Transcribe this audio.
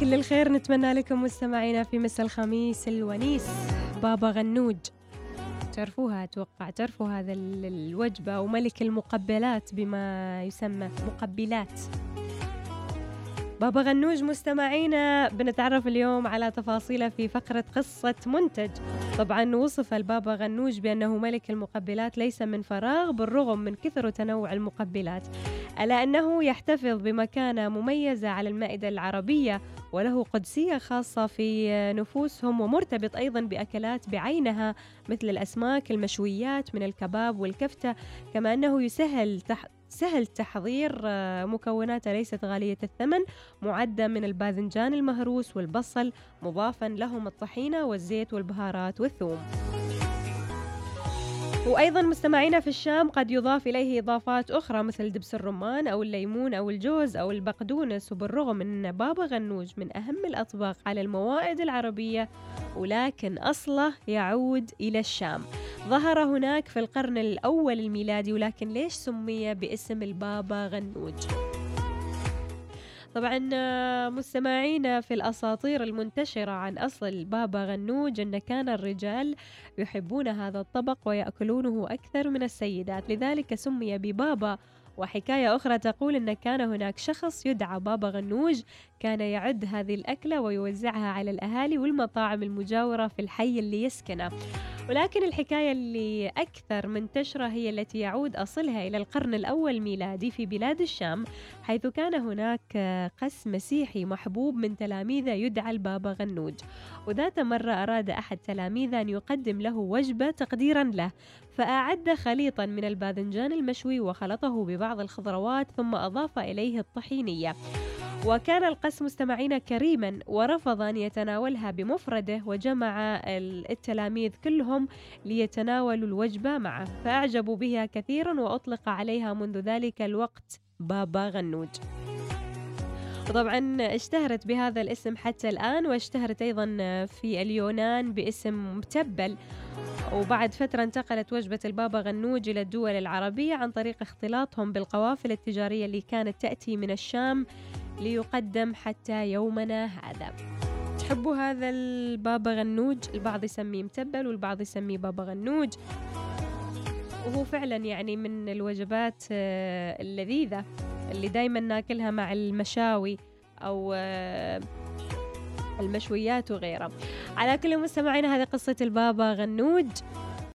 كل الخير. نتمنى لكم مستمعينا في مساء الخميس الونيس. بابا غنوج. تعرفوها؟ أتوقع تعرفوا هذا ال- الوجبة وملك المقبلات بما يسمى مقبلات. بابا غنوج مستمعينا بنتعرف اليوم على تفاصيله في فقرة قصة منتج. طبعا وصف البابا غنوج بأنه ملك المقبلات ليس من فراغ بالرغم من كثر وتنوع المقبلات. ألا أنه يحتفظ بمكانة مميزة على المائدة العربية وله قدسية خاصة في نفوسهم ومرتبط أيضا بأكلات بعينها مثل الأسماك المشويات من الكباب والكفتة. كما أنه يسهل سهل تحضير آه، مكوناته ليست غالية الثمن معدة من الباذنجان المهروس والبصل مضافا لهم الطحينة والزيت والبهارات والثوم. وأيضا مستمعينا في الشام قد يضاف إليه إضافات أخرى مثل دبس الرمان أو الليمون أو الجوز أو البقدونس وبالرغم أن بابا غنوج من أهم الأطباق على الموائد العربية ولكن أصله يعود إلى الشام. ظهر هناك في القرن الأول الميلادي ولكن ليش سمي باسم البابا غنوج؟ طبعا آه، مستمعينا في الأساطير المنتشرة عن أصل بابا غنوج أن كان الرجال يحبون هذا الطبق ويأكلونه أكثر من السيدات. لذلك سمي ببابا. وحكاية أخرى تقول أن كان هناك شخص يدعى بابا غنوج كان يعد هذه الأكلة ويوزعها على الأهالي والمطاعم المجاورة في الحي اللي يسكنه. ولكن الحكاية اللي أكثر منتشرة هي التي يعود أصلها إلى القرن الأول ميلادي في بلاد الشام حيث كان هناك قس مسيحي محبوب من تلاميذه يدعى البابا غنوج. وذات مرة أراد أحد تلاميذه أن يقدم له وجبة تقديرا له فأعد خليطا من الباذنجان المشوي وخلطه ببعض الخضروات ثم أضاف إليه الطحينية. وكان القس مستمعين كريما ورفض أن يتناولها بمفرده وجمع ال- التلاميذ كلهم ليتناولوا الوجبة معه فأعجبوا بها كثيرا وأطلق عليها منذ ذلك الوقت بابا غنوج. وطبعا اشتهرت بهذا الاسم حتى الآن واشتهرت أيضا في اليونان باسم متبل وبعد فترة انتقلت وجبة البابا غنوج إلى الدول العربية عن طريق اختلاطهم بالقوافل التجارية اللي كانت تأتي من الشام ليقدم حتى يومنا هذا. تحبوا هذا البابا غنوج؟ البعض يسميه متبل والبعض يسميه بابا غنوج. وهو فعلا يعني من الوجبات آه، اللذيذة اللي دايما ناكلها مع المشاوي أو آه، المشويات وغيرها. على كل مستمعينا هذه قصة البابا غنوج.